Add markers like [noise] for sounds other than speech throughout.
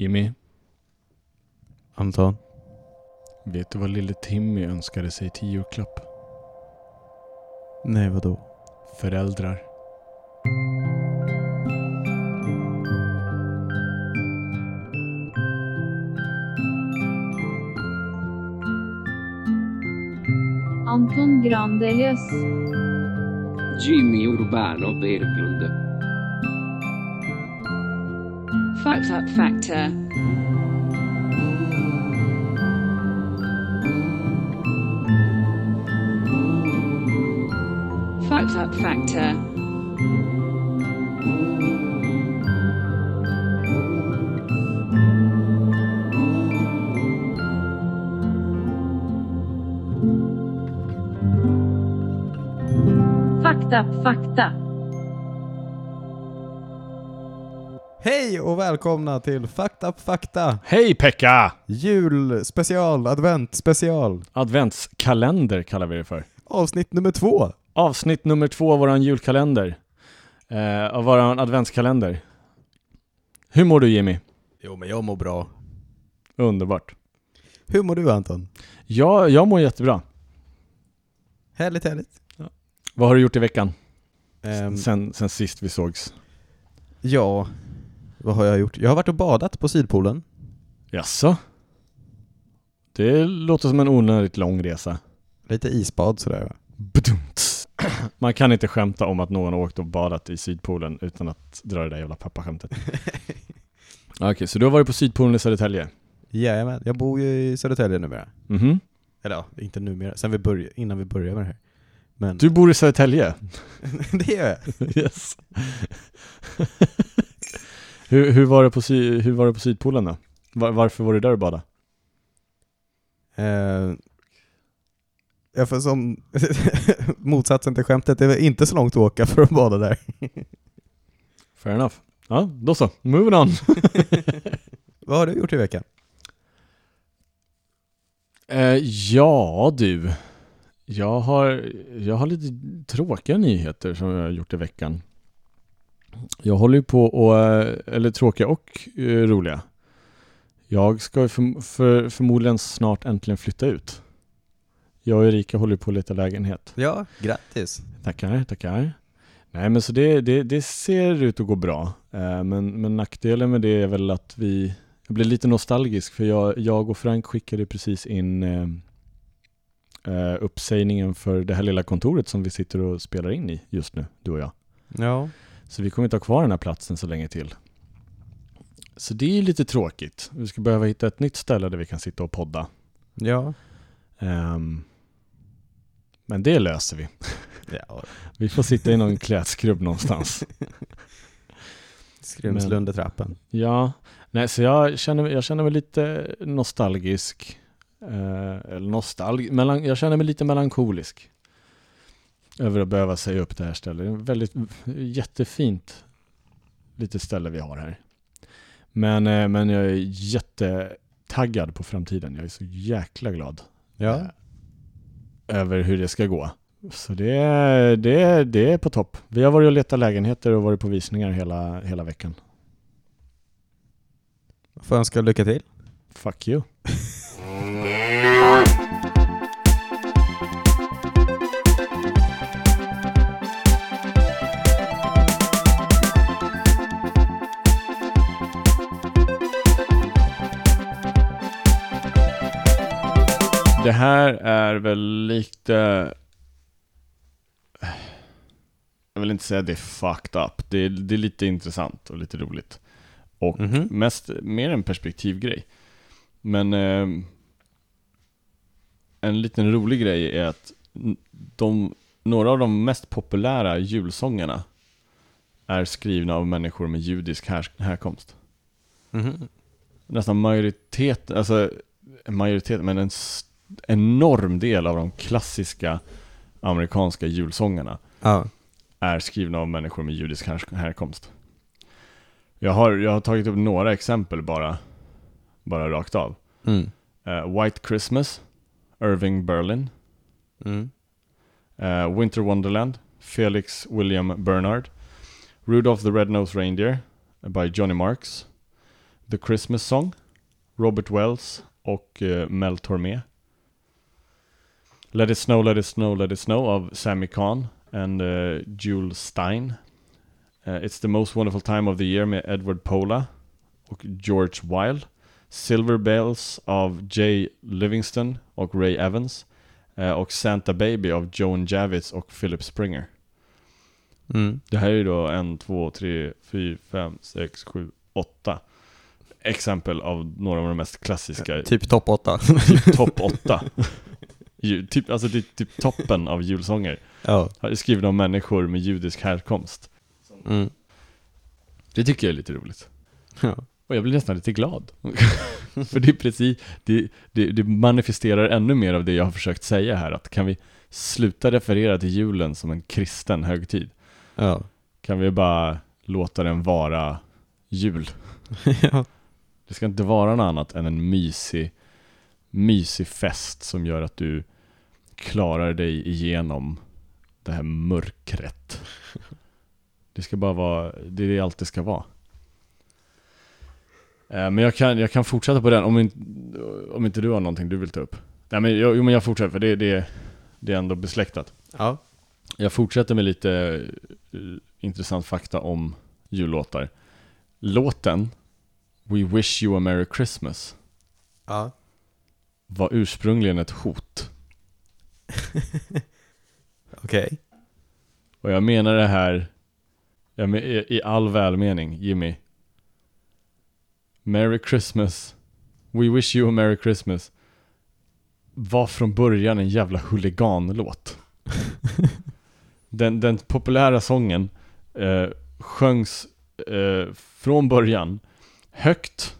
Jimmy, Anton. vet du vad lille Timmy önskade sig till julklapp? Nej, vadå? Föräldrar. Anton Grandelös. Jimmy Urbano Berglund. Fucked up factor. Fucked up factor. Fakta, fakta. Hej och välkomna till Fucked Up Fakta! Hej Pekka! Julspecial, adventspecial, Adventskalender kallar vi det för. avsnitt nummer två. Avsnitt nummer två av våran julkalender. Eh, av våran adventskalender. Hur mår du Jimmy? Jo, men jag mår bra. Underbart. Hur mår du Anton? Ja, jag mår jättebra. Härligt, härligt. Vad har du gjort i veckan? Ehm, sen, sen sist vi sågs. ja, vad har jag gjort? Jag har varit och badat på Sydpolen. Jaså? Det låter som en onödigt lång resa. Lite isbad sådär va? Badumts. [clears throat] Man kan inte skämta om att någon har åkt och badat i Sydpolen utan att dra det där jävla pappaskämtet. [laughs] Okej, så du har varit på Sydpolen i Södertälje? Jajamän, jag bor ju i Södertälje numera. Mhm. Eller ja, inte numera, sen vi började, innan vi började med det här. Men Du bor i Södertälje? [laughs] det gör jag. [laughs] yes. Hur, hur, var det på sy- hur var det på Sydpolen då? Var, varför var du där och badade? Eh, jag får som [laughs] motsatsen till skämtet, det är väl inte så långt att åka för att bada där. [laughs] Fair enough. Ja, då så. Moving on. [laughs] Vad har du gjort i veckan? Eh, ja du, jag har, jag har lite tråkiga nyheter som jag har gjort i veckan. Jag håller ju på och, eh, eller tråkiga och eh, roliga. Jag ska för, för, förmodligen snart äntligen flytta ut. Jag och Erika håller på att leta lägenhet. Ja, grattis. Tackar, tackar. Nej men så det, det, det ser ut att gå bra. Eh, men, men nackdelen med det är väl att vi, jag blir lite nostalgisk för jag, jag och Frank skickade precis in eh, eh, uppsägningen för det här lilla kontoret som vi sitter och spelar in i just nu, du och jag. Ja. Så vi kommer inte ha kvar den här platsen så länge till. Så det är lite tråkigt. Vi ska behöva hitta ett nytt ställe där vi kan sitta och podda. Ja. Ehm, men det löser vi. [laughs] ja. Vi får sitta i någon klädskrubb någonstans. [laughs] Skrymsle Men- under trappen. Ja, nej så jag känner, jag känner mig lite nostalgisk. Eh, eller nostalg, melan, jag känner mig lite melankolisk. Över att behöva säga upp det här stället. Det är ett väldigt jättefint litet ställe vi har här. Men, eh, men jag är jättetaggad på framtiden. Jag är så jäkla glad Ja. eh, över hur det ska gå. Så det, är- det, är- det är på topp. Vi har varit och letat lägenheter och varit på visningar hela, hela veckan. Får önska lycka till. Fuck you. [laughs] Det här är väl lite... Jag vill inte säga det är fucked up. Det är, det är lite intressant och lite roligt. Och Mhm. mest, mer en perspektivgrej. Men eh, en liten rolig grej är att de, några av de mest populära julsångerna är skrivna av människor med judisk här, härkomst. Mhm. Nästan majoritet, alltså majoritet, men en s- enorm del av de klassiska amerikanska julsångerna Ja. är skrivna av människor med judisk här, härkomst. Jag har, jag har tagit upp några exempel bara, bara rakt av. Mm. Eh, White Christmas, Irving Berlin. Mm. Eh, Winter Wonderland, Felix William Bernard. Rudolph the Red-Nosed Reindeer by Johnny Marks. The Christmas Song, Robert Wells och eh, Mel Tormé. Let It Snow, Let It Snow, Let It Snow av Sammy Kahn and uh, Jules Stein. Eh, It's the most wonderful time of the year med Edward Pola och George Wilde. Silver Bells av Jay Livingston och Ray Evans. Eh, och Santa Baby av Joan Javits och Philip Springer. Mm. Det här är då en, två, tre, fyra, fem, sex, sju, åtta exempel av några av de mest klassiska, Typ topp åtta. typ topp åtta. [laughs] Ju- typ, alltså det är typ toppen av julsånger. ja. Skrivna av människor med judisk härkomst. Mm. Det tycker jag är lite roligt. ja. Och jag blir nästan lite glad. [laughs] För det är precis, det, det, det manifesterar ännu mer av det jag har försökt säga här, att kan vi sluta referera till julen som en kristen högtid? Ja. Kan vi bara låta den vara jul? [laughs] ja. Det ska inte vara något annat än en mysig, mysig fest som gör att du klarar dig igenom det här mörkret. Det ska bara vara, det är allt det ska vara. Eh, Men jag kan, jag kan fortsätta på den om inte, om inte du har någonting du vill ta upp. Nej men, jag, jo, men jag fortsätter för det, det, det är ändå besläktat. Ja. Jag fortsätter med lite eh, intressant fakta om jullåtar. Låten We Wish You A Merry Christmas Ja. var ursprungligen ett hot. [laughs] Okej. Och jag menar det här jag men, i i all välmening, Jimmy. Merry Christmas We Wish You A Merry Christmas var från början en jävla huliganlåt. [laughs] den, den populära sången eh, sjöngs eh, från början högt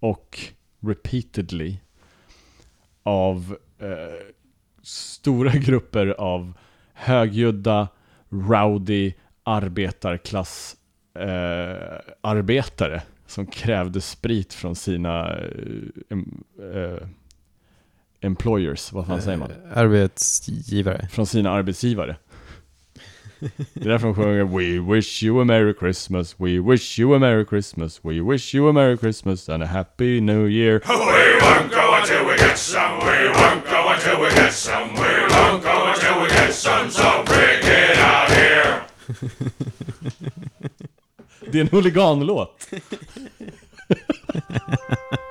och repeatedly av eh, stora [laughs] grupper av högljudda, rowdy arbetarklass eh, arbetare som krävde sprit från sina eh, eh, employers, vad fan säger man? Eh, Arbetsgivare. Från sina arbetsgivare. Det är därför de sjunger We wish you a merry Christmas, we wish you a merry Christmas, we wish you a merry Christmas and a happy new year. We won't go until we get some. We won't till we get some. We won't go until we get some. So bring it out here. Det är en huliganlåt. [laughs]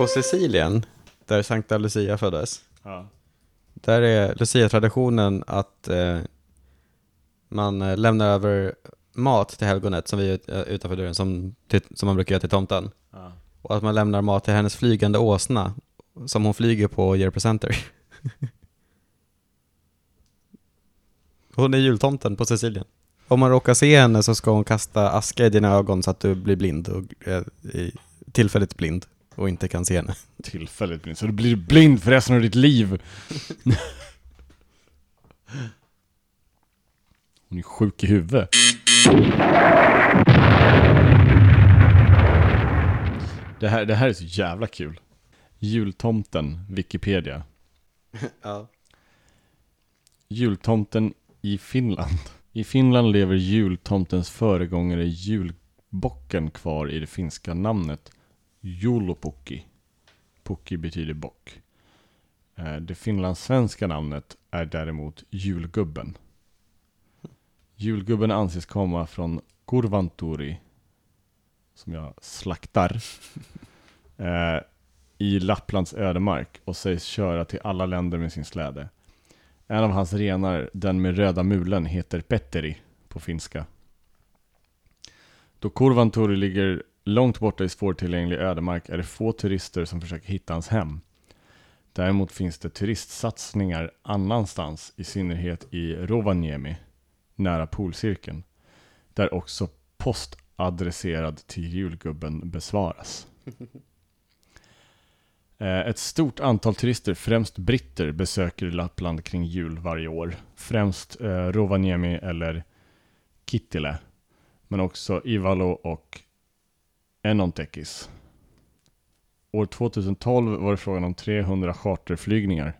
På Sicilien, där Sankta Lucia föddes, Ja. där är Lucia-traditionen att eh, man eh, lämnar över mat till helgonet som vi är utanför dörren, som, till, som man brukar göra till tomten. Ja. Och att man lämnar mat till hennes flygande åsna, som hon flyger på och ger presenter. [laughs] hon är jultomten på Sicilien. Om man råkar se henne så ska hon kasta aska i dina ögon så att du blir blind, och, eh, tillfälligt blind, och inte kan se henne. [laughs] Tillfälligt blind, så du blir blind för resten av ditt liv. [laughs] Hon är sjuk i huvudet. Det här, det här är så jävla kul. Jultomten, Wikipedia. [laughs] Ja. Jultomten i Finland. I Finland lever jultomtens föregångare julbocken kvar i det finska namnet Julopukki. Pukki betyder bock. Eh, Det finlandssvenska namnet är däremot julgubben. Julgubben anses komma från Kurvanturi, som jag slaktar, [laughs] eh, i Lapplands ödemark och sägs köra till alla länder med sin släde. En av hans renar, den med röda mulen, heter Petteri på finska. Då Kurvanturi ligger långt borta i svårtillgänglig ödemark är det få turister som försöker hitta hans hem. Däremot finns det turistsatsningar annanstans, i synnerhet i Rovaniemi, nära polcirkeln, där också post adresserad till julgubben besvaras. [laughs] Eh, Ett stort antal turister, främst britter, besöker Lappland kring jul varje år. Främst eh, Rovaniemi eller Kittilä, men också Ivalo och Enontekis. År 2012 var det frågan om 300 charterflygningar.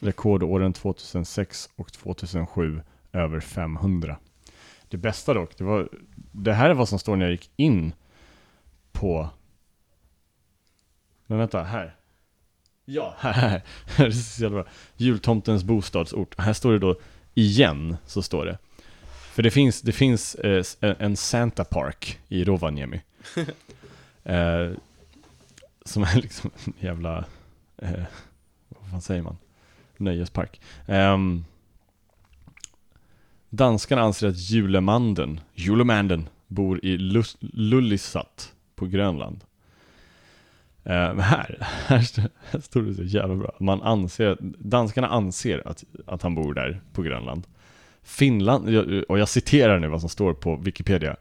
Rekordåren 2006 och 2007 över 500. Det bästa dock, det var det här är vad som står när jag gick in på men vänta, här. Ja, här. här. [laughs] Det är så jävla bra. Jultomtens bostadsort. Här står det då igen, så står det. För det finns, det finns eh, en Santa Park i Rovaniemi. [laughs] eh, som är liksom en jävla, eh, vad fan säger man? Nöjespark. Eh, danskarna anser att julemanden, julemanden, bor i Lus- Lullisat på Grönland. Eh, men här, [laughs] här, här står det så jävla bra. Man anser, danskarna anser att, att han bor där på Grönland. Finland, och jag citerar nu vad som står på Wikipedia.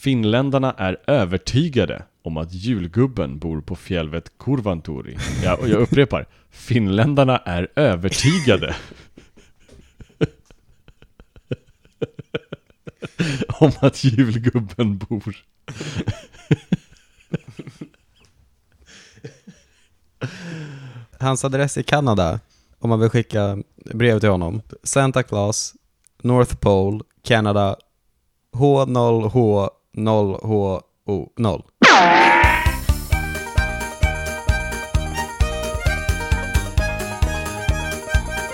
Finländarna är övertygade om att julgubben bor på fjället Kurvanturi. Ja, och jag upprepar. Finländarna är övertygade om att julgubben bor Hans adress i Kanada, om man vill skicka brev till honom. Santa Claus, North Pole, Canada, H0H H0H0HO0.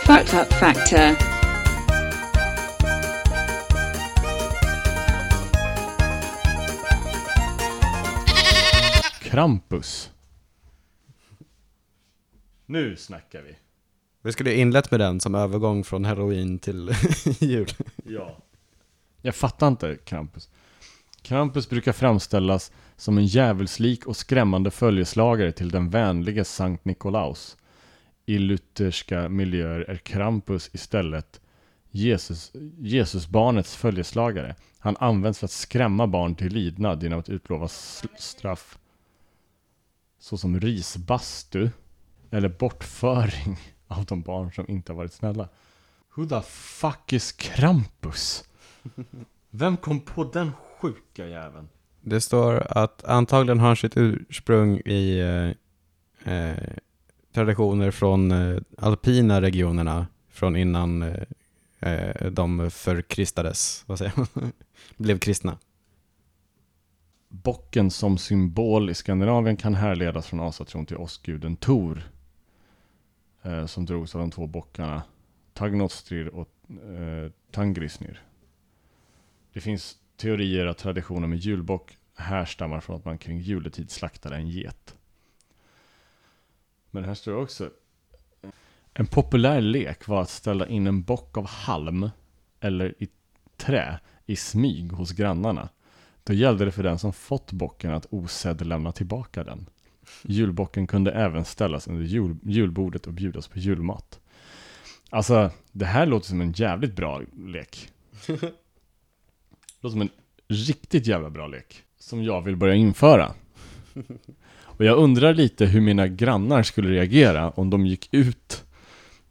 Fucked Up Factor. Krampus. Nu snackar vi. Vi skulle inlett med den som övergång från heroin till [laughs] jul. Ja. Jag fattar inte Krampus. Krampus brukar framställas som en djävulslik och skrämmande följeslagare till den vänlige Sankt Nikolaus. I lutherska miljöer är Krampus istället Jesus, Jesusbarnets följeslagare. Han används för att skrämma barn till lydnad genom att utlova straff såsom risbastu eller bortföring [laughs] av de barn som inte har varit snälla. Who the fuck is Krampus? [laughs] Vem kom på den sjuka jäveln? Det står att antagligen har sitt ursprung i eh, eh, traditioner från eh, alpina regionerna från innan eh, eh, de förkristades, vad säger man, [laughs] blev kristna. Bocken som symbol i Skandinavien kan härledas från asatron till åskguden Tor. Eh, som drogs av de två bockarna Tagnostrir och eh, Tangrisnir. Det finns teorier att traditionen med julbock härstammar från att man kring juletid slaktade en get. Men här står det också En populär lek var att ställa in en bock av halm eller i trä i smyg hos grannarna. Då gällde det för den som fått bocken att osedd lämna tillbaka den. Julbocken kunde även ställas under jul, julbordet och bjudas på julmat. Alltså, det här låter som en jävligt bra lek. [laughs] låter som en riktigt jävla bra lek. Som jag vill börja införa. [laughs] Och jag undrar lite hur mina grannar skulle reagera om de gick ut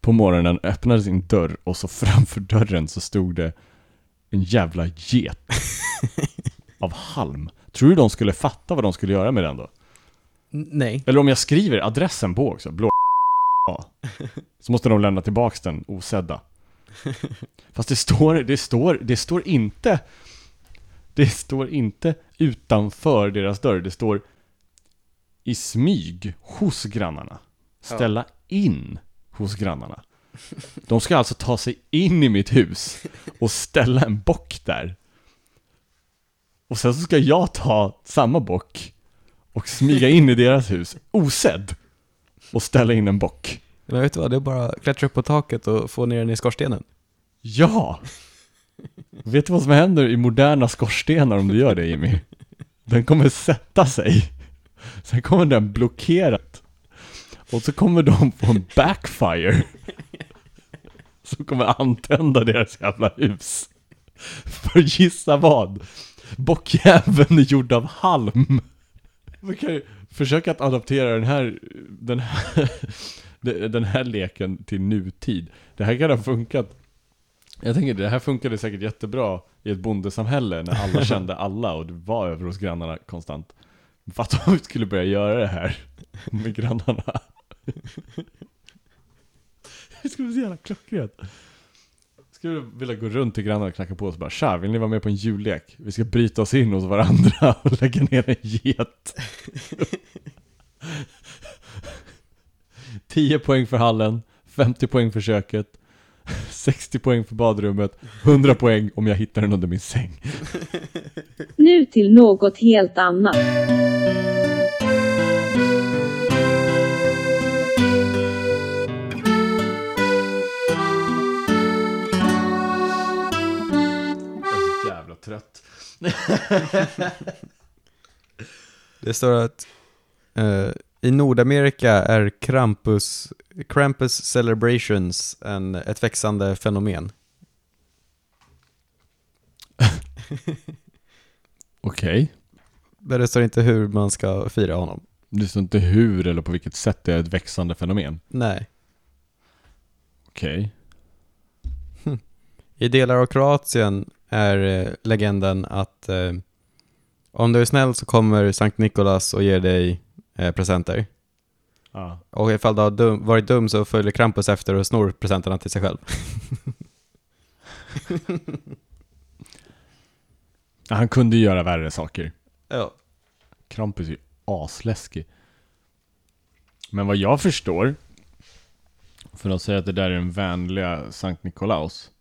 på morgonen, öppnade sin dörr och så framför dörren så stod det en jävla get [laughs] av halm. Tror du de skulle fatta vad de skulle göra med den då? Nej. Eller om jag skriver adressen på också, blå [laughs] ja. Så måste de lämna tillbaks den osedda. Fast det står, det står, det står inte Det står inte utanför deras dörr, det står i smyg hos grannarna. Ställa in hos grannarna. De ska alltså ta sig in i mitt hus och ställa en bock där. Och sen så ska jag ta samma bock och smyga in i deras hus, osedd. Och ställa in en bock. Men vet du vad, det är bara att klättra upp på taket och få ner den i skorstenen. Ja! Vet du vad som händer i moderna skorstenar om du gör det Jimmy? Den kommer sätta sig. Sen kommer den blockerat. Och så kommer de få en backfire. Som kommer antända deras jävla hus. För gissa vad? Bockjäveln är gjord av halm. Man kan ju försök att adaptera den här, den här, den här leken till nutid. Det här kan ha funkat. Jag tänker det här funkade säkert jättebra i ett bondesamhälle när alla [laughs] kände alla och det var över hos grannarna konstant. Fatta om vi skulle börja göra det här med grannarna. [laughs] Det skulle bli så jävla klockrent. Skulle vilja gå runt till grannarna och knacka på och så bara Tja, vill ni vara med på en jullek? Vi ska bryta oss in hos varandra [laughs] och lägga ner en get. 10 poäng för hallen, 50 poäng för köket, 60 poäng för badrummet, 100 poäng om jag hittar den under min säng. Nu till något helt annat. Jag är så jävla trött. Det står att eh, i Nordamerika är Krampus, Krampus celebrations en, ett växande fenomen. [laughs] Okej. Men det står inte hur man ska fira honom. Det står inte hur eller på vilket sätt det är ett växande fenomen. Nej. Okej. [laughs] I delar av Kroatien är eh, legenden att eh, om du är snäll så kommer Sankt Nikolas och ger dig eh, presenter. Ja. Och ifall du har dum, varit dum så följer Krampus efter och snor presenterna till sig själv. [laughs] Han kunde ju göra värre saker. Ja. Krampus är ju asläskig. Men vad jag förstår, för att säga att det där är den vänliga Sankt Nikolaus.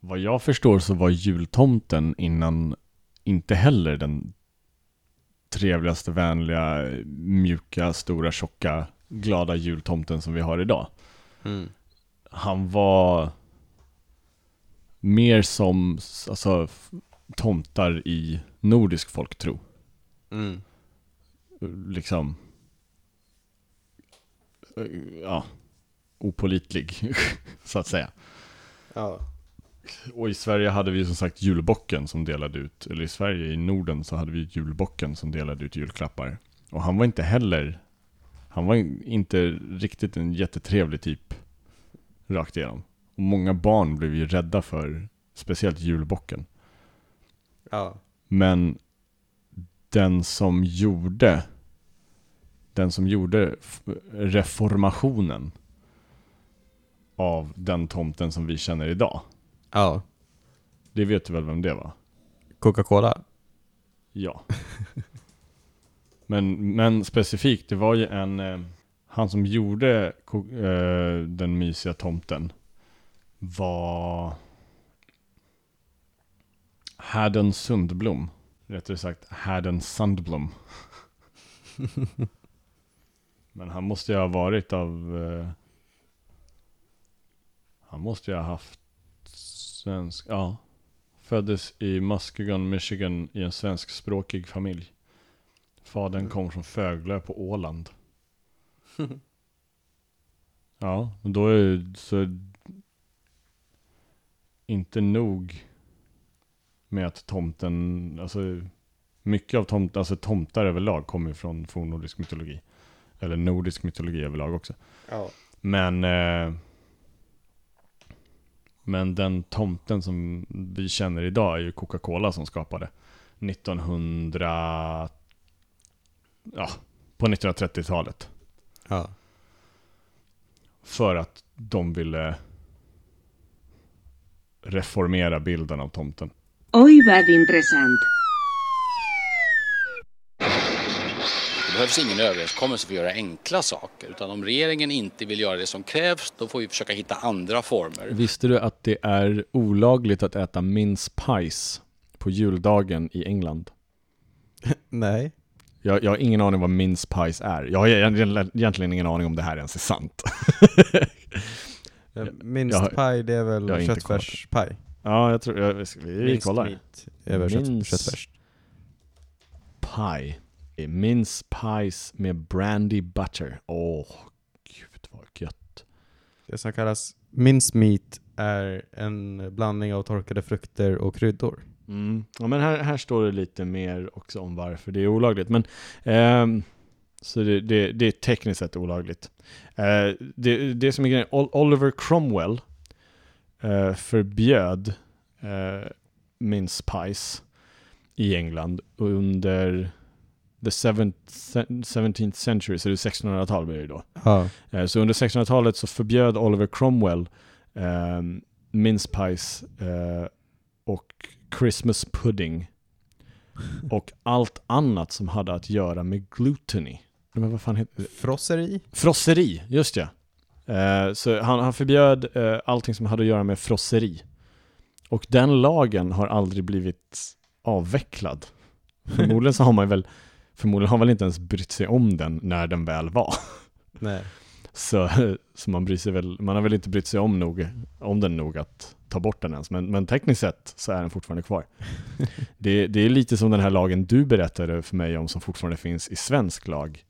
Vad jag förstår så var jultomten innan inte heller den trevligaste, vänliga, mjuka, stora, tjocka, glada jultomten som vi har idag. Mm. Han var mer som alltså, tomtar i nordisk folktro. Mm. liksom eh, ja, opolitlig [laughs] så att säga. Ja. Och i Sverige hade vi som sagt julbocken som delade ut, eller i Sverige, i Norden så hade vi julbocken som delade ut julklappar. Och han var inte heller, han var inte riktigt en jättetrevlig typ rakt igenom. Och många barn blev ju rädda för, speciellt julbocken. Ja. Men den som gjorde den som gjorde reformationen av den tomten som vi känner idag. Ja. Det vet du väl vem det var? Coca-Cola. Ja. men, men specifikt, det var ju en eh, han som gjorde eh, den mysiga tomten var Härden Sundblom. Rättare sagt Härden Sandblom. Men han måste ju ha varit av... Eh, han måste ju ha haft svensk... Ja. Föddes i Muskegon, Michigan i en svenskspråkig familj. Fadern kom från Föglö på Åland. [laughs] Ja, då är ju så... Inte nog med att tomten, alltså mycket av tomt, alltså tomtar överlag kommer från fornnordisk mytologi. Eller nordisk mytologi överlag också. Ja. Men eh, Men den tomten som vi känner idag är ju Coca-Cola som skapade 1900 Ja, på 1930-talet Ja. För att de ville Reformera bilden av tomten Oj, vad intressant. Det behövs ingen överenskommelse för att göra enkla saker. Utan om regeringen inte vill göra det som krävs, då får vi försöka hitta andra former. Visste du att det är olagligt att äta mince pies på juldagen i England? [laughs] Nej. Jag, jag har ingen aning vad mince pies är. Jag har egentligen egentligen ingen aning om det här ens är sant. [laughs] Minst paj, det är väl köttfärspaj? ja, jag tror... Jag, vi Minst kollar. meat är väl kött, Mince pies med brandy butter. Åh, gud vad gött. Det som kallas mincemeat är en blandning av torkade frukter och kryddor. Mm. Ja, men här, här står det lite mer också om varför det är olagligt. Men, ehm, så det, det, det är tekniskt sett olagligt. Eh, det, det som är grejen, Ol- Oliver Cromwell eh, förbjöd eh, mince pies i England under the 7th, 17th century, så det är 1600-tal blir det då. Ja. Eh, Så under 1600-talet så förbjöd Oliver Cromwell eh, mince pies eh, och Christmas pudding [laughs] och allt annat som hade att göra med gluttony. Men vad fan heter det? Frosseri? Frosseri, just ja. Eh, så han, han förbjöd eh, allting som hade att göra med frosseri. Och den lagen har aldrig blivit avvecklad. [laughs] Förmodligen så har man väl, förmodligen har man väl inte ens brytt sig om den när den väl var. Nej. [laughs] Så, så man bryr sig väl, man har väl inte brytt sig om, nog, om den nog att ta bort den ens. Men, men tekniskt sett så är den fortfarande kvar. [laughs] Det, det är lite som den här lagen du berättade för mig om som fortfarande finns i svensk lag.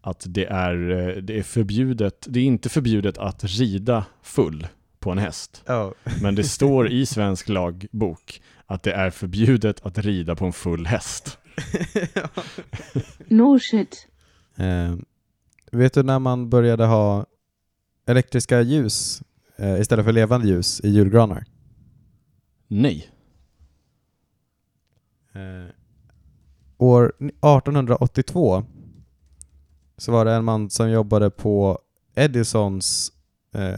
Att det är, det är förbjudet, det är inte förbjudet att rida full på en häst. Ja. Men det står i [laughs] svensk lagbok att det är förbjudet att rida på en full häst. No shit. Eh, vet du när man började ha elektriska ljus eh, istället för levande ljus i julgranar? Nej. Eh, år 1882 så var det en man som jobbade på Edisons, eh,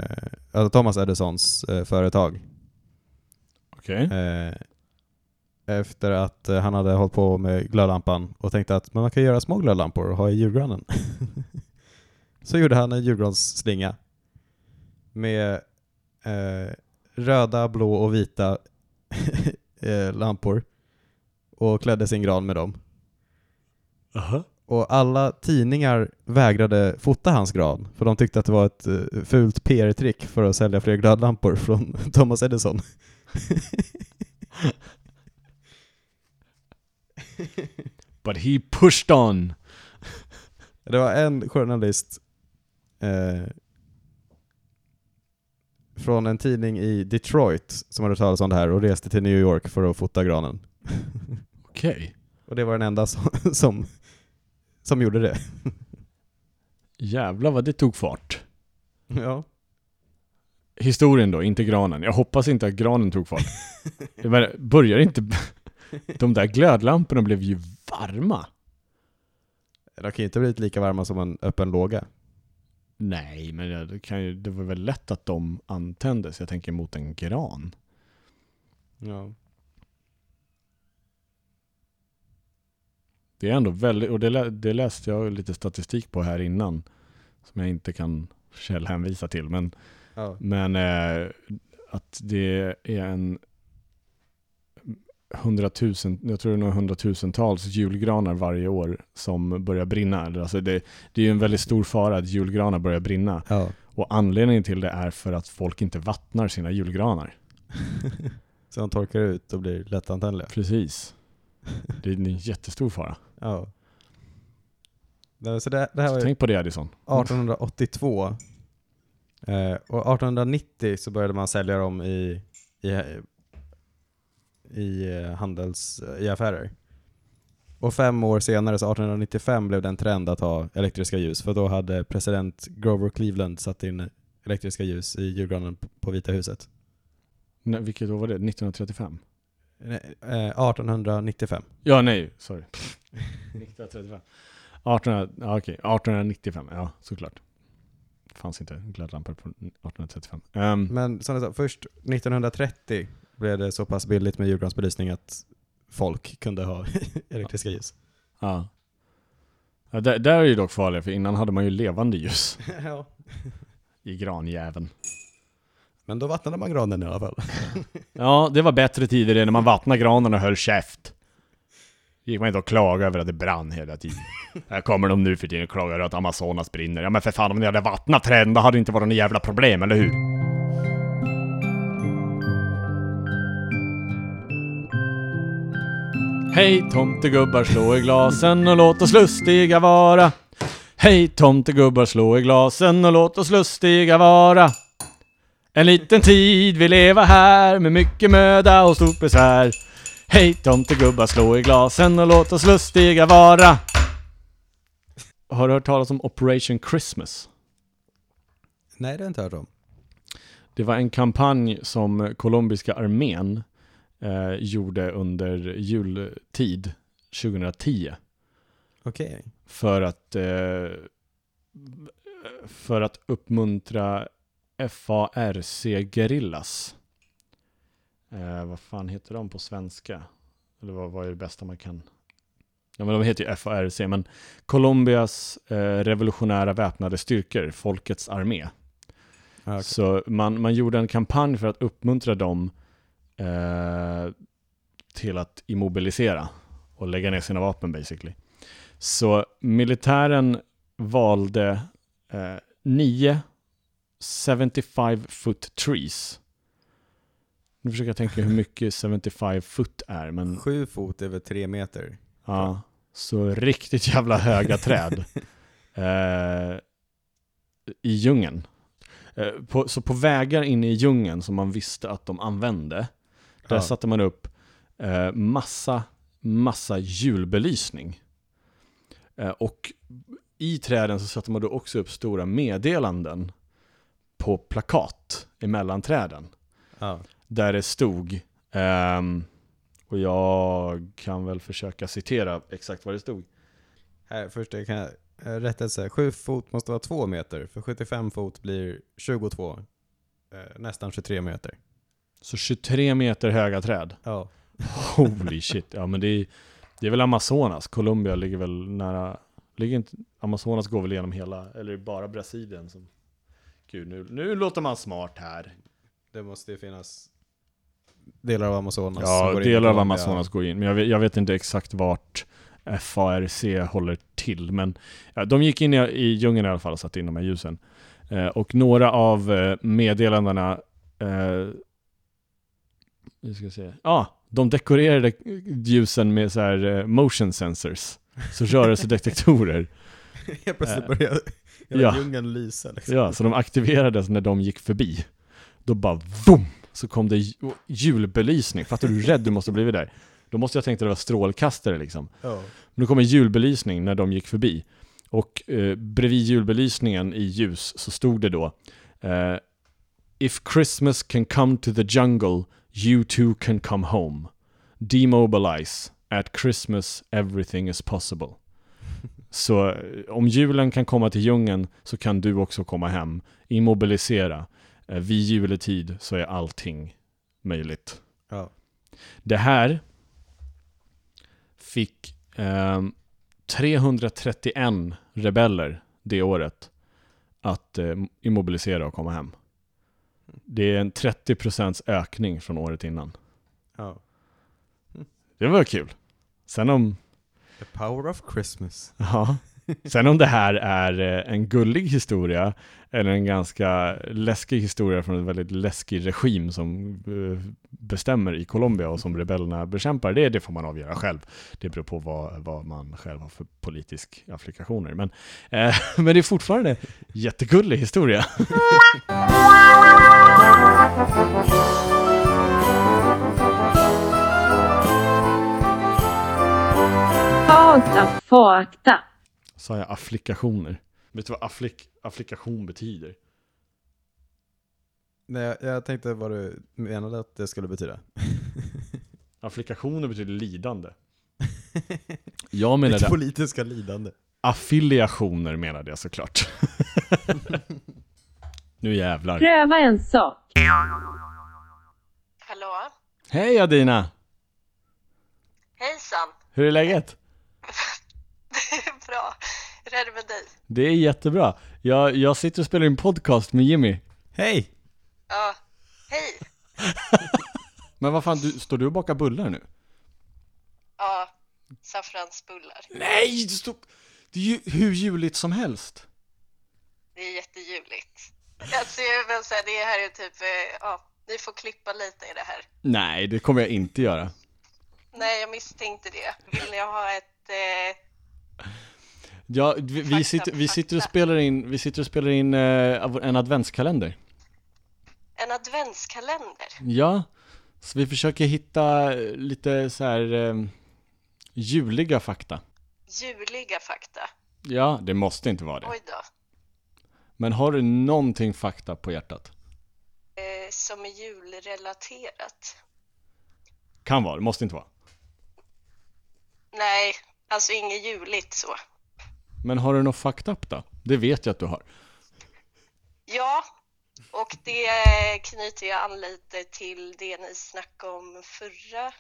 alltså Thomas Edisons eh, företag. Okej. Eh, efter att eh, han hade hållit på med glödlampan och tänkte att man kan göra små glödlampor och ha i julgranen. [laughs] så gjorde han en julgransslinga med eh, röda, blå och vita [laughs] eh, lampor och klädde sin gran med dem. Aha. Och alla tidningar vägrade fota hans gran, för de tyckte att det var ett eh, fult PR-trick för att sälja fler glödlampor från [laughs] Thomas Edison. [laughs] But he pushed on. Det var en journalist eh, från en tidning i Detroit som hade talat om det här och reste till New York för att fota granen. [laughs] Okej. Och det var den enda som, som, som gjorde det. Jävlar vad det tog fart. Ja. Historien då, inte granen. Jag hoppas inte att granen tog fart. [laughs] Menar, börjar inte... [laughs] De där glödlamporna blev ju varma. De kan ju inte blivit lika varma som en öppen låga. Nej, men det, kan ju, det var väl lätt att de antändes. Jag tänker mot en gran. Ja. Det är ändå väldigt, och det, det läste jag lite statistik på här innan. Som jag inte kan källhänvisa till. Men ja. Men eh, att det är en hundratusen, jag tror det är hundratusentals julgranar varje år som börjar brinna. Alltså det, det är ju en väldigt stor fara att julgranar börjar brinna. ja. Och anledningen till det är för att folk inte vattnar sina julgranar. [laughs] Så de torkar ut och blir lättantändliga. Precis. Det är en jättestor fara. Ja. Så det, det här var Tänk på det Addison. 1882. Eh, och 1890 så började man sälja dem i, i, i eh, handels, i affärer. Och fem år senare, så 1895, blev det en trend att ha elektriska ljus. För då hade president Grover Cleveland satt in elektriska ljus i julgranen på Vita huset. Nej, vilket år var det? 1935? Nej, Eh, 1895. Ja, nej, sorry. [laughs] 1935. 1800, ja, okej, 1895, ja såklart. Det fanns inte glödlampor på 1835. Ehm, Men som jag sa, först 1930 blev det så pass billigt med julgransbelysning att folk kunde ha [laughs] elektriska ljus. ja. ja där, där är ju dock farligt, för innan hade man ju levande ljus [laughs] ja. i granjäveln. Men då vattnade man granen i alla fall. [laughs] Ja, det var bättre tider när man vattnade granen och höll käft. gick man inte och klagade över att det brann hela tiden. Här kommer de nu för tiden och klagar över att Amazonas brinner. Ja men för fan, om ni hade vattnat träden då hade det inte varit några jävla problem, eller hur? Hej tomtegubbar, slå i glasen och låt oss lustiga vara. Hej tomtegubbar, slå i glasen och låt oss lustiga vara. En liten tid vi leva här med mycket möda och stort besvär. Hej tomtegubbar, slå i glasen och låt oss lustiga vara. Har du hört talas om Operation Christmas? Nej, det har jag inte hört om. Det var en kampanj som colombiska armén eh, gjorde under jultid 2010 Okej. för att, eh, för att uppmuntra FARC-gerillas. Eh, vad fan heter de på svenska? Eller vad, vad är det bästa man kan... Ja men de heter ju FARC, men Colombias eh, revolutionära väpnade styrkor, Folkets armé. Okej. Så man, man gjorde en kampanj för att uppmuntra dem eh, till att immobilisera och lägga ner sina vapen basically. Så militären valde eh, nio 75 foot trees. Nu försöker jag tänka hur mycket 75 foot är, men Sju fot över tre meter. Ja, så riktigt jävla höga träd. [laughs] Eh, I djungeln. Eh, på, så på vägar inne i djungeln som man visste att de använde, där Ja. satte man upp eh, massa, massa julbelysning. Eh, och i träden så satte man då också upp stora meddelanden på plakat emellan träden Ja. där det stod, ehm, och jag kan väl försöka citera exakt vad det stod. Här, först jag kan eh, rättelse. Sju fot måste vara två meter, för 75 fot blir 22. Eh, nästan 23 meter. Så 23 meter höga träd. Ja. Holy [laughs] shit. Ja men det är, det är väl Amazonas. Colombia ligger väl nära, ligger inte, Amazonas går väl genom hela, eller är det bara Brasilien som Gud, nu, nu låter man smart här. Det måste ju finnas delar av Amazonas Ja, går in delar av Colombia. Amazonas går in, men jag vet, jag vet inte exakt vart FARC håller till. Men ja, de gick in i, i djungeln i alla fall och satte in de här ljusen. Eh, och några av eh, meddelandena, eh, vi ska se, ja, de dekorerade ljusen med så här eh, motion sensors, så rörelsedetektorer. [laughs] Helt plötsligt Eh, börjar hela ja. djungeln lysa liksom. Ja, så de aktiverades när de gick förbi. Då bara VOOM! Så kom det ju- julbelysning. Fattar du hur rädd du måste ha blivit där? Då måste jag tänkt att det var strålkastare liksom. Ja. Men då kom en julbelysning när de gick förbi. Och eh, bredvid julbelysningen i ljus så stod det då eh, If Christmas can come to the jungle, you too can come home. Demobilize. At Christmas everything is possible. [laughs] Så eh, om julen kan komma till djungeln så kan du också komma hem. Immobilisera. Eh, vid juletid så är allting möjligt. Ja. Det här fick ehm, 331 rebeller det året att eh, immobilisera och komma hem. Det är en 30% ökning från året innan. ja. Det var kul. Sen om, The power of Christmas. [laughs] ja, sen om det här är eh, en gullig historia eller en ganska läskig historia från en väldigt läskig regim som eh, bestämmer i Colombia och som rebellerna bekämpar, det, det får man avgöra själv. Det beror på vad, vad man själv har för politisk applikationer. Men, eh, [laughs] men det är fortfarande jättegullig historia. [laughs] Fakta, fakta. Sa jag applikationer? Vet du vad afflik, applikation betyder? Nej, jag, tänkte vad du menade att det skulle betyda. [laughs] Applikationer betyder lidande. [laughs] Jag menade politiska lidande. affiliationer menade jag såklart. [laughs] nu jävlar. Pröva en sak. Hallå? Hej Adina! Hejsan! Hur är läget? Det [laughs] är bra. Hur är det med dig? Det är jättebra. Jag, jag sitter och spelar in podcast med Jimmy. Hej! Ja, hej! [laughs] Men vad fan, du, står du och bakar bullar nu? Ja, saffransbullar. Nej! Du står, det är ju hur juligt som helst. Det är jättejuligt. Jag ser väl så här, det här är typ, eh, ja, ni får klippa lite i det här. Nej, det kommer jag inte göra. Nej, jag misstänkte det. Vill ni ha ett, eh, Ja, vi, vi, sitter, vi sitter och spelar in, vi sitter och spelar in eh, en adventskalender. en adventskalender? Ja, Så vi försöker hitta lite så här eh, juliga fakta. Juliga fakta. Ja, det måste inte vara det. Oj då. Men har du någonting fakta på hjärtat? Eh, som är julrelaterat. Kan vara, det måste inte vara. Nej, alltså inget juligt så. Men har du något up då? Det vet jag att du har. Ja, och det knyter jag an lite till det ni snackade om förra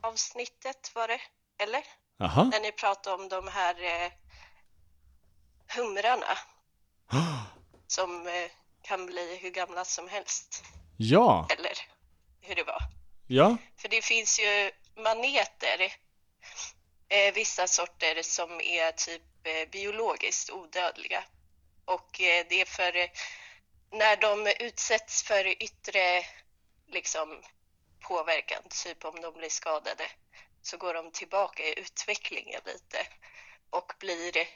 avsnittet var det, eller? Jaha. När ni pratade om de här eh, humrarna [gasps] som eh, kan bli hur gamla som helst, Ja, eller hur det var. ja, För det finns ju maneter, eh, vissa sorter som är typ eh, biologiskt odödliga. Och eh, det är för när de utsätts för yttre liksom, påverkan, typ om de blir skadade, så går de tillbaka i utvecklingen lite och blir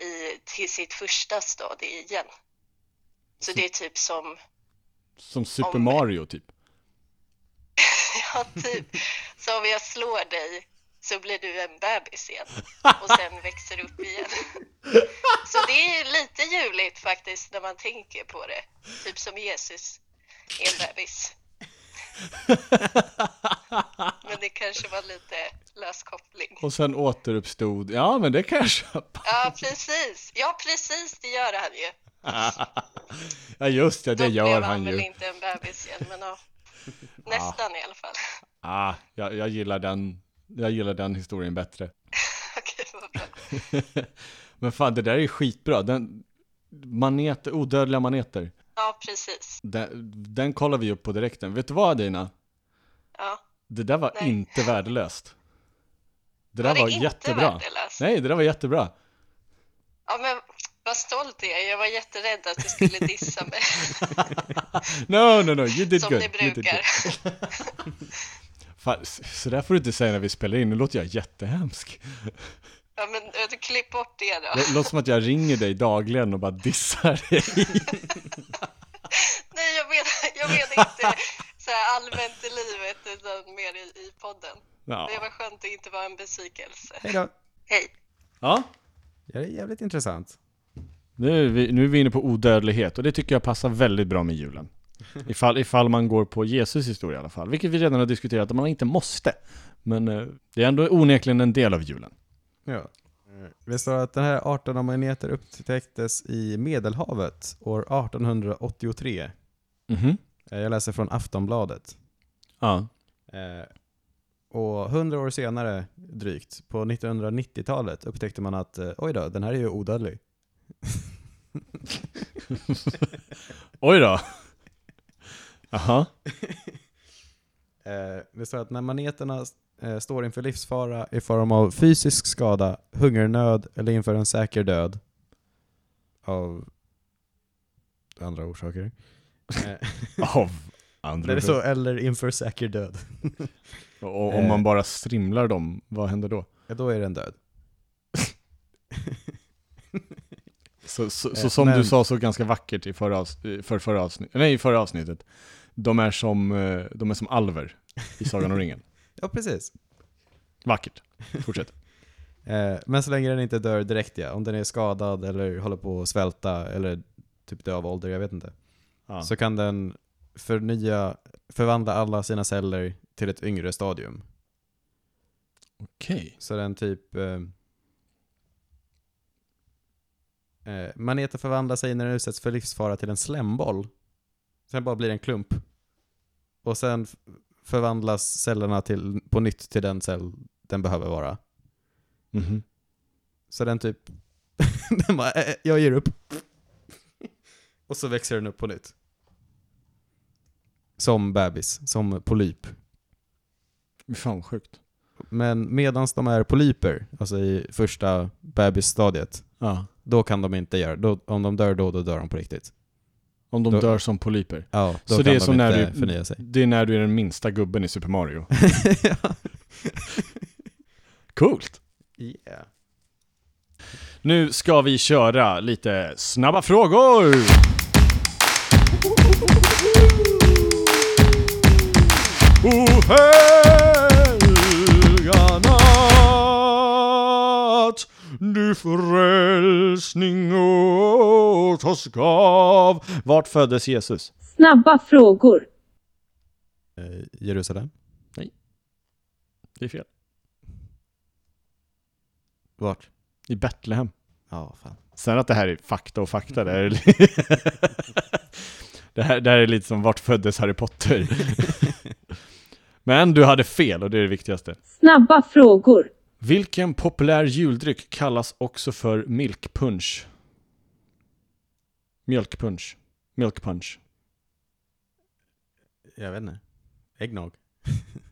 i, till sitt första stadie igen. Så det är typ som som Super Om- Mario typ. [laughs] Ja, typ. Så om jag slår dig så blir du en bebis igen [laughs] och sen växer upp igen. [laughs] Så det är lite juligt faktiskt när man tänker på det. Typ som Jesus är en bebis. Men det kanske var lite lös koppling. Och sen återuppstod, ja men det kan jag köpa. Ja, precis. Ja, precis, det gör han ju. [laughs] Ja just det, det Då gör blev han väl ju. inte en bebis igen, men ja. [laughs] Nästan i alla fall. Ah, jag, jag, gillar den, jag gillar den historien bättre. [laughs] Okej, vad bra. Men fan, det där är ju skitbra. Den, maneter, odödliga maneter. Ja, precis. Den, den kollar vi upp på direkten. Vet du vad Dina? Ja. Det där var Nej. inte värdelöst. Det där Var det var inte jättebra. värdelöst? Nej, det där var jättebra. Ja, men vad stolt jag är. Jag var jätterädd att du skulle dissa mig. [laughs] No, no, no, you did Som good. ni You did brukar. [laughs] Fan, så där får du inte säga när vi spelar in. Nu låter jag jättehemsk. Ja, men äh, du klipp bort det då. Det låter som att jag ringer dig dagligen och bara dissar dig. [laughs] Nej, jag menar, jag menar inte så här allmänt i livet, utan mer i, i podden. Ja. Det var skönt att inte vara en besvikelse. Hej då. Hej. ja. Ja, det är jävligt intressant. Nu är, vi, nu är vi inne på odödlighet och det tycker jag passar väldigt bra med julen. Ifall, ifall man går på Jesus historia i alla fall. Vilket vi redan har diskuterat att man inte måste. Men eh, det är ändå onekligen en del av julen. Ja. Det står att den här arten av maneter upptäcktes i Medelhavet år 1883. Mhm. Eh, Jag läser från Aftonbladet. Ja. Eh, och hundra år senare, drygt, på 1990-talet upptäckte man att eh, oj då, den här är ju odödlig. [laughs] Oj då. Jaha. [laughs] Eh, det står att när maneterna eh, står inför livsfara i form av fysisk skada, hungernöd eller inför en säker död av andra orsaker. Eh, [laughs] Av andra det är så, eller inför säker död. [laughs] Och om man bara strimlar dem, vad händer då? Ja, då är den död. [laughs] Så, så, Eh, så som men- du sa så ganska vackert i förra, för förra, avsnitt, nej, förra avsnittet. De är, som, eh, de är som alver i Sagan om ringen. Ja, precis. Vackert. Fortsätt. [laughs] Eh, men så länge den inte dör direkt ja, om den är skadad eller håller på att svälta eller typ dö av ålder, jag vet inte. Ja. Så kan den förnya, förvandla alla sina celler till ett yngre stadium. Okej. Så den typ... Eh, eh, maneter förvandlar sig när den utsätts för livsfara till en slemboll. Sen bara blir det en klump. Och sen förvandlas cellerna till, på nytt till den cell den behöver vara. Mhm. Så den typ... [laughs] den bara, eh, jag ger upp. [laughs] Och så växer den upp på nytt. Som bebis, som polyp. Fan sjukt. Men medans de är polyper, alltså i första bebisstadiet, Ja. då kan de inte göra, då, om de dör då, då dör de på riktigt. Om de Då- dör som polyper. Ja, då Så kan det är de som när du, förnya sig. det är när du är den minsta gubben i Super Mario. [laughs] Coolt! yeah. Nu ska vi köra lite snabba frågor! helga du frälsning åt oss gav. Vart föddes Jesus? Snabba frågor. Eh, Jerusalem? Det är fel. Vart? I Betlehem. Ja, fan. Sen att det här är fakta och fakta, det här är, [laughs] det här, det här är lite som vart föddes Harry Potter? [laughs] Men du hade fel och det är det viktigaste. Snabba frågor. Vilken populär juldryck kallas också för milkpunch? Mjölkpunch. Milk punch. Jag vet inte. Äggnog?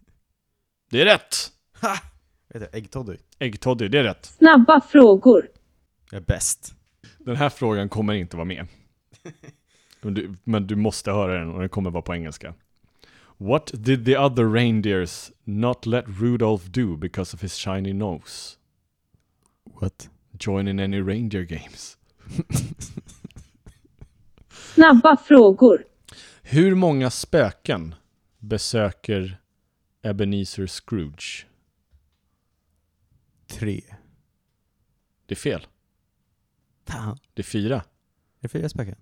[laughs] Det är rätt! Äggtoddy? Äggtoddy, det är rätt. Snabba frågor. Jag är bäst. Den här frågan kommer inte vara med. Men du, men du måste höra den och den kommer vara på engelska. What did the other reindeers not let Rudolph do because of his shiny nose? What? Join in any reindeer games. [laughs] Snabba frågor. Hur många spöken besöker Ebenezer Scrooge? Tre. Det är fel. Fan. Det är fyra. Är det fyra spöken?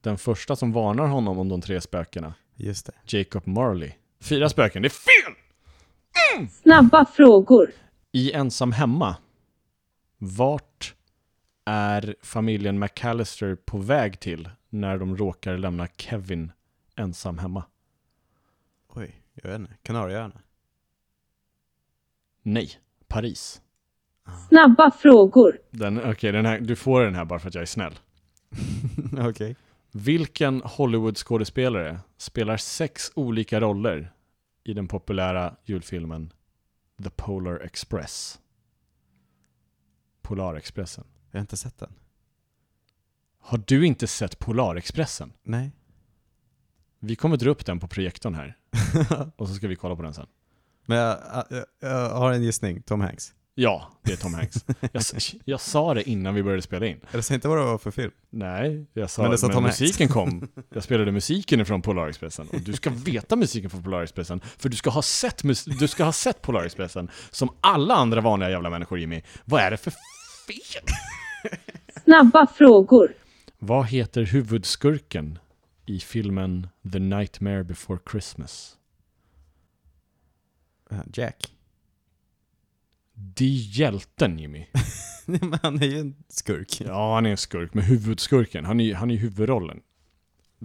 Den första som varnar honom om de tre spökena, Just det. Jacob Marley. Fyra spöken, det är fel! Snabba frågor. I Ensam Hemma, vart är familjen McAllister på väg till när de råkar lämna Kevin ensam hemma? Oj, jag vet inte. Kanarieöarna? Nej, Paris. Snabba frågor. Den, okej, den här, du får den här bara för att jag är snäll. [laughs] Okej. Vilken Hollywood-skådespelare spelar sex olika roller i den populära julfilmen The Polar Express? Polarexpressen. Jag har inte sett den. Har du inte sett Polarexpressen? Nej. Vi kommer dra upp den på projektorn här. [laughs] Och så ska vi kolla på den sen. Men jag, jag, jag har en gissning. Tom Hanks. Ja, det är Tom Hanks. Jag, jag sa det innan vi började spela in. Eller säg inte vad det var för film. Nej, jag sa Men men det sa Tom Hanks. musiken kom. [laughs] Jag spelade musiken ifrån Polarexpressen. Och du ska veta musiken från Polarexpressen. För du ska ha sett, du ska ha sett Polarexpressen. Som alla andra vanliga jävla människor Jimmy. Vad är det för fel? Snabba frågor. Vad heter huvudskurken i filmen The Nightmare Before Christmas? Jack. Det är hjälten Jimmy. [laughs] Men han är ju en skurk. Ja, han är en skurk, men huvudskurken, han är han är huvudrollen.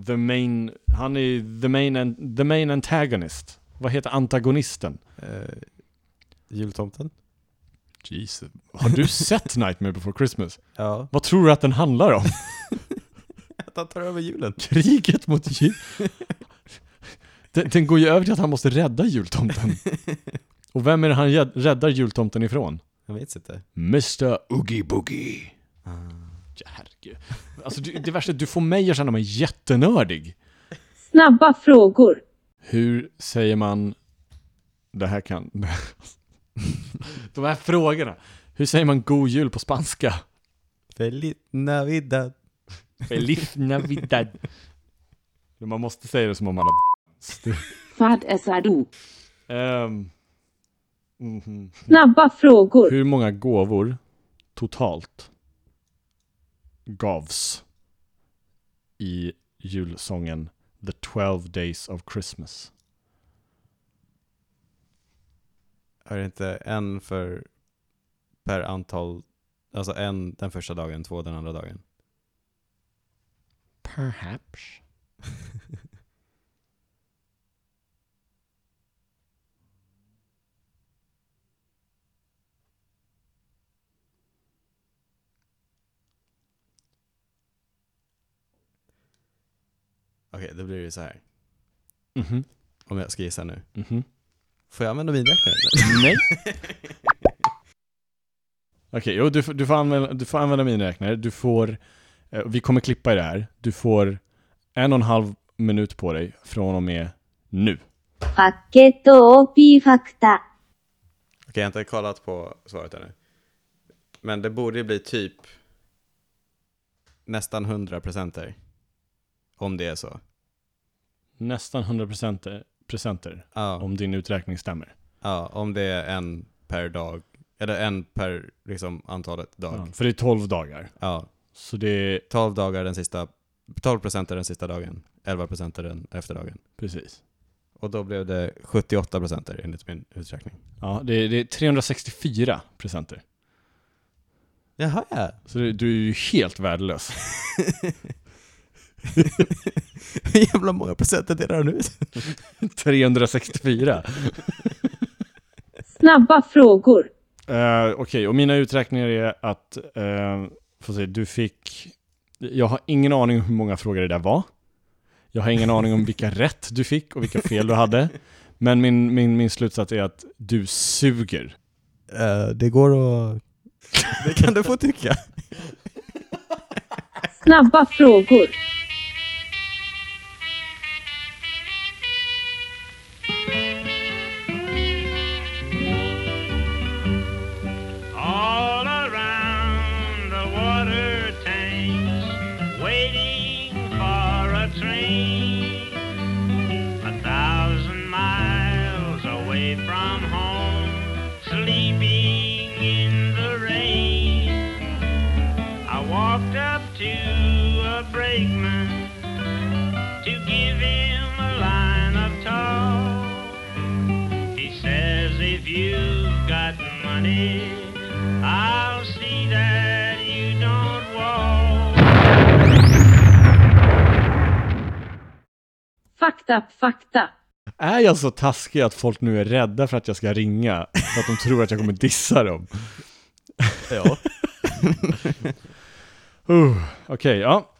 The main, han är the main, an- the main antagonist. Vad heter antagonisten? Uh, jultomten? Jesus. Har du [laughs] sett Nightmare before Christmas? Ja. Vad tror du att den handlar om? [laughs] Att han tar över julen. Kriget mot jul... Den, den går ju över till att han måste rädda jultomten. Och vem är det han räddar jultomten ifrån? Jag vet inte. Mr. Oogie Boogie. Ja, herregud. Alltså det, det värsta är att du får mig att känna mig jättenördig. Snabba frågor. Hur säger man... Det här kan... [laughs] De här frågorna. Hur säger man god jul på spanska? Feliz Navidad. Feliz Navidad. Man måste säga det som om man har... Vad är du? Ehm, mhm. Snabba frågor. Hur många gåvor totalt gavs i julsången The 12 Days of Christmas? Är det inte en för per antal, alltså en den första dagen, två den andra dagen? Perhaps. [laughs] Okej, då blir det så här. Mhm. Om jag ska gissa nu. Mhm. Får jag använda miniräknare? Nej. [laughs] [laughs] Okej, jo, du, får- du, får använda, du får använda miniräknare. Du får, eh, vi kommer klippa i det här. Du får en och en halv minut på dig från och med nu. ファッケット OP ファクタ。 Okej, jag har inte kollat på svaret ännu. Men det borde ju bli typ nästan 100 procenter. Om det är så. Nästan 100% presenter. Ja, Om din uträkning stämmer. ja, om det är en per dag, eller en per liksom antalet dag. Ja, för det är 12 dagar. Ja, Så det är 12 dagar den sista, 12% är den sista dagen, 11% är den efter dagen. precis. Och då blev det 78% enligt min uträkning. Ja, det är, det är 364 presenter. Jaha ja. Så det, du är ju helt värdelös. [laughs] Hur jävla många presenter delar du ut? 364. Snabba frågor. Uh, Okej, och mina uträkningar är att, uh, får se, du fick, jag har ingen aning om hur många frågor det där var. Jag har ingen aning om vilka [laughs] rätt du fick och vilka fel du hade. Men min, min, min slutsats är att du suger. Eh, det går att... [laughs] Det kan du få tycka. Snabba frågor. Brakeman to give him a line of talk. He says if you've got money, I'll see that you don't walk. Fakta, fakta. Är jag så taskig att folk nu är rädda för att jag ska ringa? För att de tror att jag kommer dissa dem? Ja. [laughs] Uh, Okej, ja.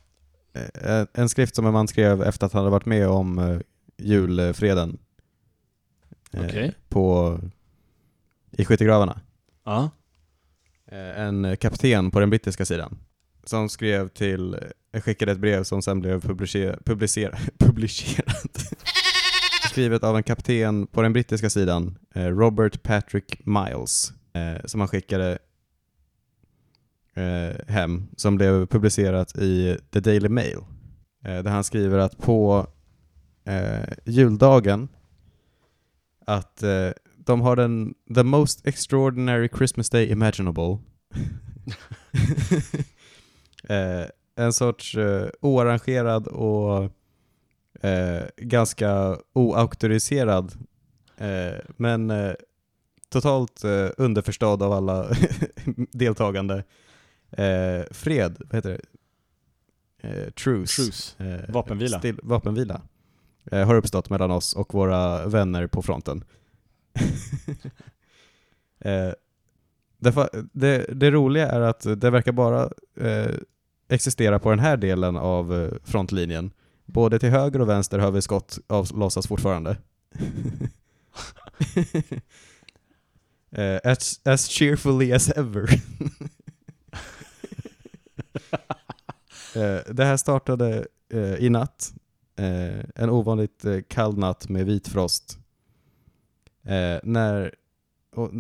Eh, En skrift som en man skrev efter att han hade varit med om eh, julfreden. Eh. På, i skyttegravarna. ja. Eh, En kapten på den brittiska sidan. Som skrev till, skickade ett brev som sen blev publicer, publicer, [laughs] publicerat. [laughs] Skrivet av en kapten på den brittiska sidan, Robert Patrick Miles. Som han skickade eh, hem, som blev publicerat i The Daily Mail. Eh, Där han skriver att på eh, juldagen att eh, de har den the most extraordinary Christmas day imaginable. [laughs] eh, en sorts eh, oarrangerad och eh, ganska oauktoriserad men totalt eh, underförstådd av alla [laughs] deltagande eh, fred, vad heter det? Eh, truce. Truce. Eh, Vapenvila. Still, vapenvila. Eh, har uppstått mellan oss och våra vänner på fronten. [laughs] eh, det, det roliga är att det verkar bara eh, existera på den här delen av eh, frontlinjen. Både till höger och vänster hör vi skott avlossas fortfarande. [laughs] [laughs] as, as cheerfully as ever. [laughs] Eh, det här startade eh, i natt. Eh, en ovanligt kall natt med vit frost. När, och,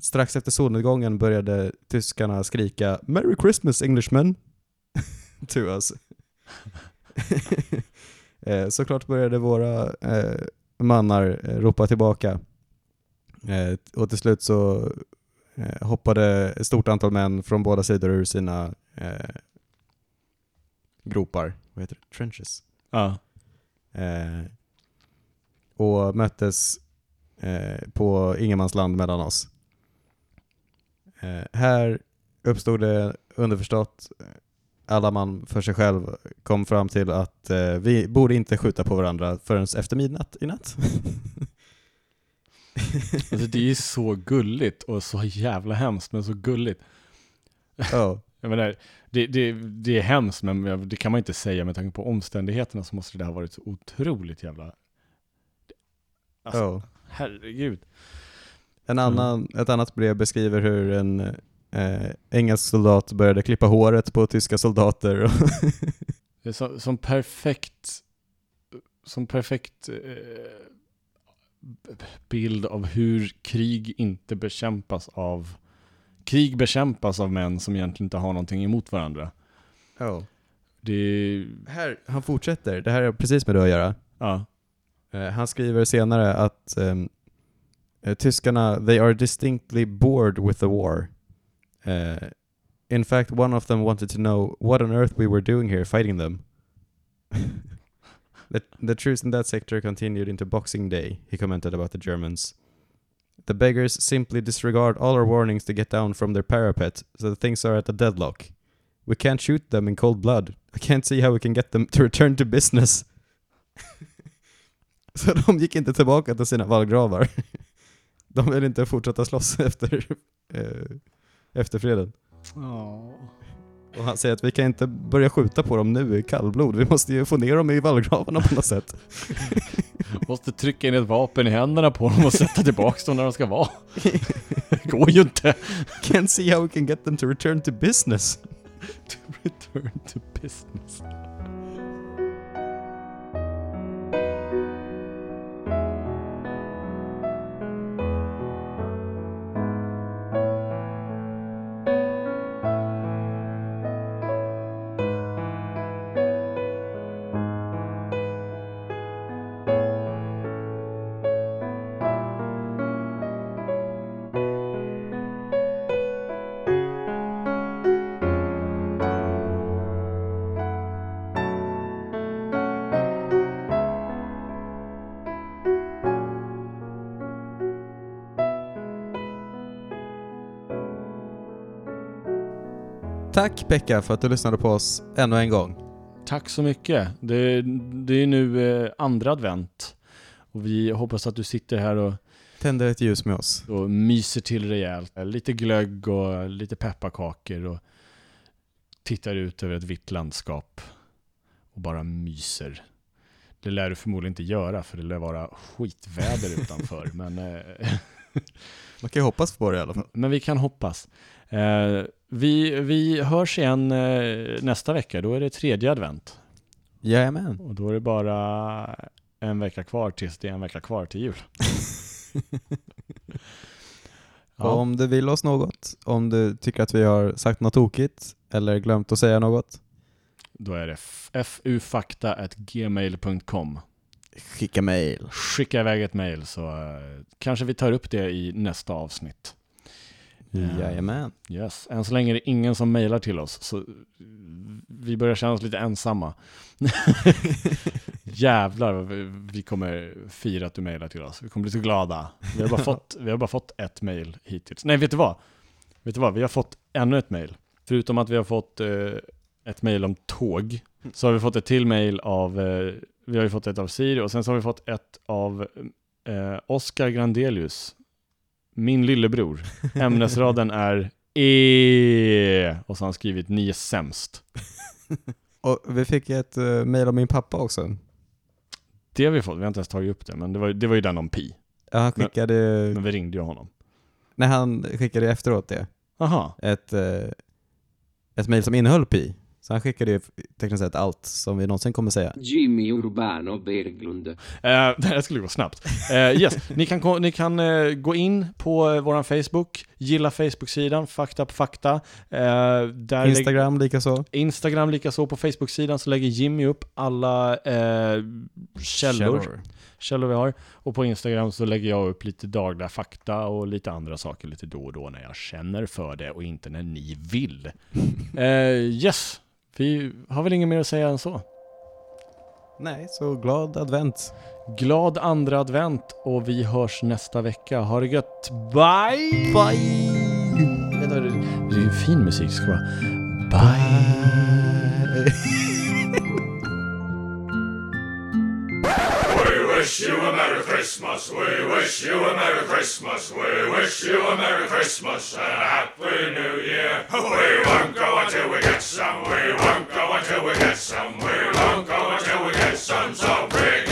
strax efter solnedgången började tyskarna skrika “Merry Christmas Englishmen!” [laughs] to us. [laughs] eh, såklart började våra eh, mannar ropa tillbaka. Eh, och till slut så hoppade ett stort antal män från båda sidor ur sina eh, gropar, vad heter det? Trenches. Ja. Eh, och möttes eh, på ingenmansland mellan oss. Eh, här uppstod det underförstått, eh, alla man för sig själv kom fram till att eh, vi borde inte skjuta på varandra förrän efter midnatt i natt. Alltså det är ju så gulligt och så jävla hemskt men så gulligt. Ja. Jag menar, det, det, det är hemskt men det kan man inte säga med tanke på omständigheterna så måste det ha varit så otroligt jävla... Alltså, Ja. herregud. En annan, Ett annat brev beskriver hur en eh, engelsk soldat började klippa håret på tyska soldater. Och [laughs] Det är så, som perfekt, som perfekt eh, bild av hur krig inte bekämpas av, krig bekämpas av män som egentligen inte har någonting emot varandra. ja. Det, Här, han fortsätter, det här är precis med det att göra. ja, Eh, han skriver senare att eh, tyskarna, they are distinctly bored with the war. Eh, in fact, one of them wanted to know what on earth we were doing here fighting them. [laughs] the, the truce in that sector continued into Boxing Day, he commented about the Germans. The beggars simply disregard all our warnings to get down from their parapet, so the things are at a deadlock. We can't shoot them in cold blood. [laughs] I can't see how we can get them to return to business. [laughs] Så de gick inte tillbaka till sina vallgravar. [laughs] De vill inte fortsätta slåss efter, eh, efter freden. Och han säger att vi kan inte börja skjuta på dem nu i kallblod. Vi måste ju få ner dem i vallgravarna på något sätt. [laughs] Måste trycka in ett vapen i händerna på dem och sätta tillbaka dem där de ska vara. Det går ju inte. Can't see how we can get them to return to business. Return to business. Tack Pekka för att du lyssnade på oss ännu en gång. Tack så mycket. Det, det är nu eh, andra advent. Och vi hoppas att du sitter här och, Tänder ett ljus med oss. och myser till rejält. Lite glögg och lite pepparkakor och tittar ut över ett vitt landskap och bara myser. Det lär du förmodligen inte göra för det lär vara skitväder [laughs] utanför. Men, eh, Man kan ju hoppas på det i alla fall. men vi kan hoppas. Eh, vi, vi hörs igen eh, nästa vecka. Då är det tredje advent. Jajamän. Och då är det bara en vecka kvar tills det är en vecka kvar till jul. [laughs] Ja, om du vill oss något, om du tycker att vi har sagt något tokigt eller glömt att säga något, då är det fufakta.gmail.com. skicka mail. Skicka iväg ett mail så eh, kanske vi tar upp det i nästa avsnitt. Ja. Jajamän. Yes. Än så länge är det ingen som mejlar till oss, så vi börjar känna oss lite ensamma. [laughs] Jävlar vad vi- vi kommer fira att du mejlar till oss. Vi kommer bli så glada. Vi har bara [laughs] fått, vi har bara fått ett mejl hittills. Nej, vet du vad? Vet du vad? Vi har fått ännu ett mejl. Förutom att vi har fått eh, ett mejl om tåg, så har vi fått ett till mejl av, eh, vi har ju fått ett av Siri och sen så har vi fått ett av eh, Oskar Grandelius, min lillebror. [laughs] Ämnesraden är E och så har han skrivit ni är sämst. [laughs] Och vi fick ett uh, mail av min pappa också. Det har vi fått, vi har inte ens tagit upp det, men det var, det var ju den om pi. Ja, han Men- skickade, Men vi ringde ju honom. när han skickade efteråt det, Aha, ett, uh, ett mail som innehöll pi. Så han skickade ju tekniskt sett allt som vi någonsin kommer säga. Jimmy Urbano Berglund. Eh, [laughs] det här skulle gå snabbt. Eh, yes, ni kan, ni kan eh, gå in på uh, vår Facebook, gilla Facebook-sidan, Fakta på Fakta. Uh, där Instagram likaså. Instagram likaså. På Facebook-sidan så lägger Jimmy upp alla eh, källor, källor vi har. Och på Instagram så lägger jag upp lite dagliga fakta och lite andra saker lite då och då när jag känner för det och inte när ni vill. [laughs] Eh, yes, vi har väl inget mer att säga än så. Nej, så glad advent. Glad andra advent och vi hörs nästa vecka. Ha det gött. Bye! Bye! Det är fin musik. Ska vara. Bye! We [laughs] wish you a Merry Christmas. We wish you a Merry Christmas. We wish you a Merry Christmas and a Happy New Year. We won't go until we get some. We won't go until we get some. We won't go until we get some. So bring